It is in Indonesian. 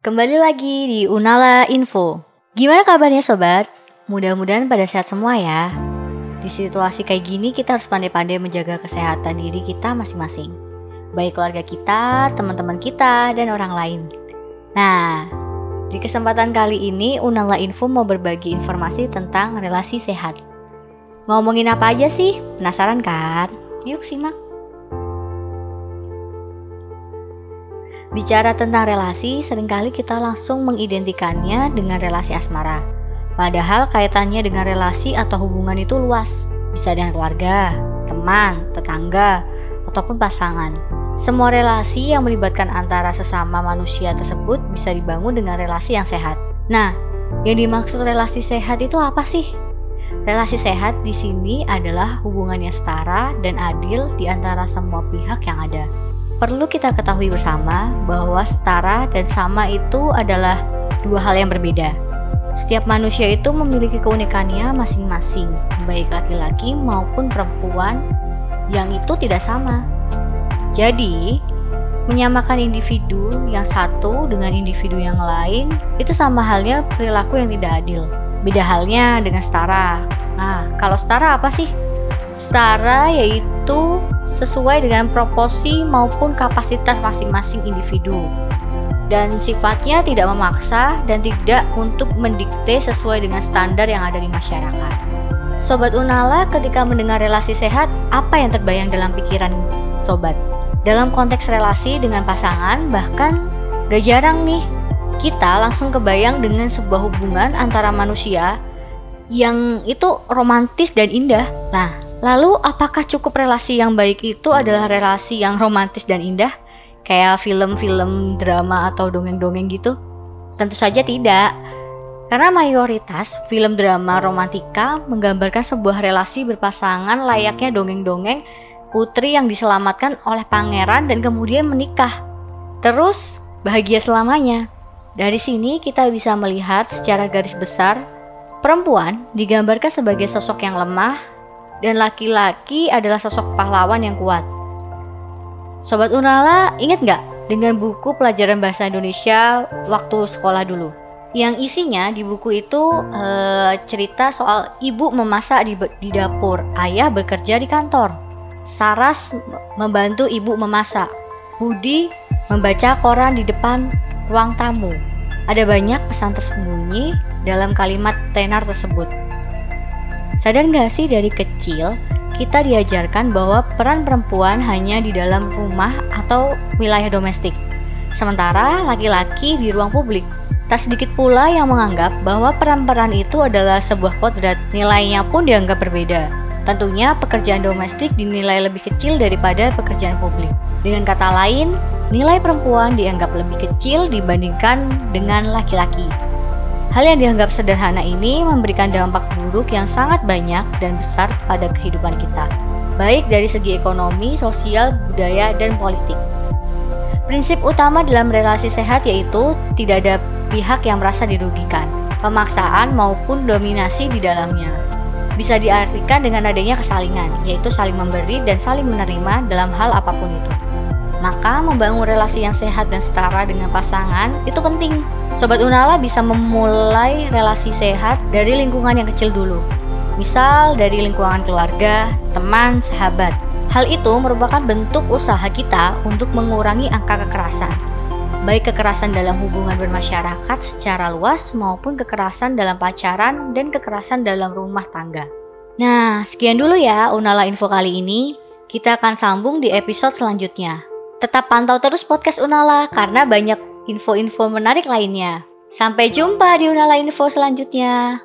Kembali lagi di Unala Info. Gimana kabarnya sobat? Mudah-mudahan pada sehat semua ya. Di situasi kayak gini kita harus pandai-pandai menjaga kesehatan diri kita masing-masing. Baik keluarga kita, teman-teman kita, dan orang lain. Nah, di kesempatan kali ini Unala Info mau berbagi informasi tentang relasi sehat. Ngomongin apa aja sih? Penasaran kan? Yuk simak. Bicara tentang relasi, sering kali kita langsung mengidentikannya dengan relasi asmara. Padahal kaitannya dengan relasi atau hubungan itu luas. Bisa dengan keluarga, teman, tetangga, ataupun pasangan. Semua relasi yang melibatkan antara sesama manusia tersebut bisa dibangun dengan relasi yang sehat. Nah, yang dimaksud relasi sehat itu apa sih? Relasi sehat di sini adalah hubungan yang setara dan adil di antara semua pihak yang ada. Perlu kita ketahui bersama bahwa setara dan sama itu adalah dua hal yang berbeda. Setiap manusia itu memiliki keunikannya masing-masing, baik laki-laki maupun perempuan yang itu tidak sama. Jadi, menyamakan individu yang satu dengan individu yang lain itu sama halnya perilaku yang tidak adil. Beda halnya dengan setara. Nah, kalau setara apa sih? Setara yaitu sesuai dengan proporsi maupun kapasitas masing-masing individu dan sifatnya tidak memaksa dan tidak untuk mendikte sesuai dengan standar yang ada di masyarakat. Sobat Unala ketika mendengar relasi sehat, apa yang terbayang dalam pikiran sobat? Dalam konteks relasi dengan pasangan, bahkan gak jarang nih kita langsung kebayang dengan sebuah hubungan antara manusia yang itu romantis dan indah. Nah, Lalu apakah cukup relasi yang baik itu adalah relasi yang romantis dan indah? Kayak film-film drama atau dongeng-dongeng gitu? Tentu saja tidak. Karena mayoritas film drama romantika menggambarkan sebuah relasi berpasangan layaknya dongeng-dongeng putri yang diselamatkan oleh pangeran dan kemudian menikah. Terus bahagia selamanya. Dari sini kita bisa melihat secara garis besar perempuan digambarkan sebagai sosok yang lemah, dan laki-laki adalah sosok pahlawan yang kuat. Sobat Unala, ingat nggak dengan buku pelajaran bahasa Indonesia waktu sekolah dulu? Yang isinya di buku itu e, cerita soal ibu memasak di, di dapur, ayah bekerja di kantor. Saras membantu ibu memasak. Budi membaca koran di depan ruang tamu. Ada banyak pesan tersembunyi dalam kalimat tenar tersebut. Sadar nggak sih dari kecil kita diajarkan bahwa peran perempuan hanya di dalam rumah atau wilayah domestik, sementara laki-laki di ruang publik. Tak sedikit pula yang menganggap bahwa peran-peran itu adalah sebuah kodrat, nilainya pun dianggap berbeda. Tentunya pekerjaan domestik dinilai lebih kecil daripada pekerjaan publik. Dengan kata lain, nilai perempuan dianggap lebih kecil dibandingkan dengan laki-laki. Hal yang dianggap sederhana ini memberikan dampak buruk yang sangat banyak dan besar pada kehidupan kita, baik dari segi ekonomi, sosial, budaya, dan politik. Prinsip utama dalam relasi sehat yaitu tidak ada pihak yang merasa dirugikan, pemaksaan maupun dominasi di dalamnya. Bisa diartikan dengan adanya kesalingan, yaitu saling memberi dan saling menerima dalam hal apa pun itu. Maka membangun relasi yang sehat dan setara dengan pasangan itu penting. Sobat Unala bisa memulai relasi sehat dari lingkungan yang kecil dulu. Misal dari lingkungan keluarga, teman, sahabat. Hal itu merupakan bentuk usaha kita untuk mengurangi angka kekerasan. Baik kekerasan dalam hubungan bermasyarakat secara luas maupun kekerasan dalam pacaran dan kekerasan dalam rumah tangga. Nah, sekian dulu ya Unala info kali ini. Kita akan sambung di episode selanjutnya. Tetap pantau terus podcast Unala karena banyak info-info menarik lainnya. Sampai jumpa di Unala Info selanjutnya.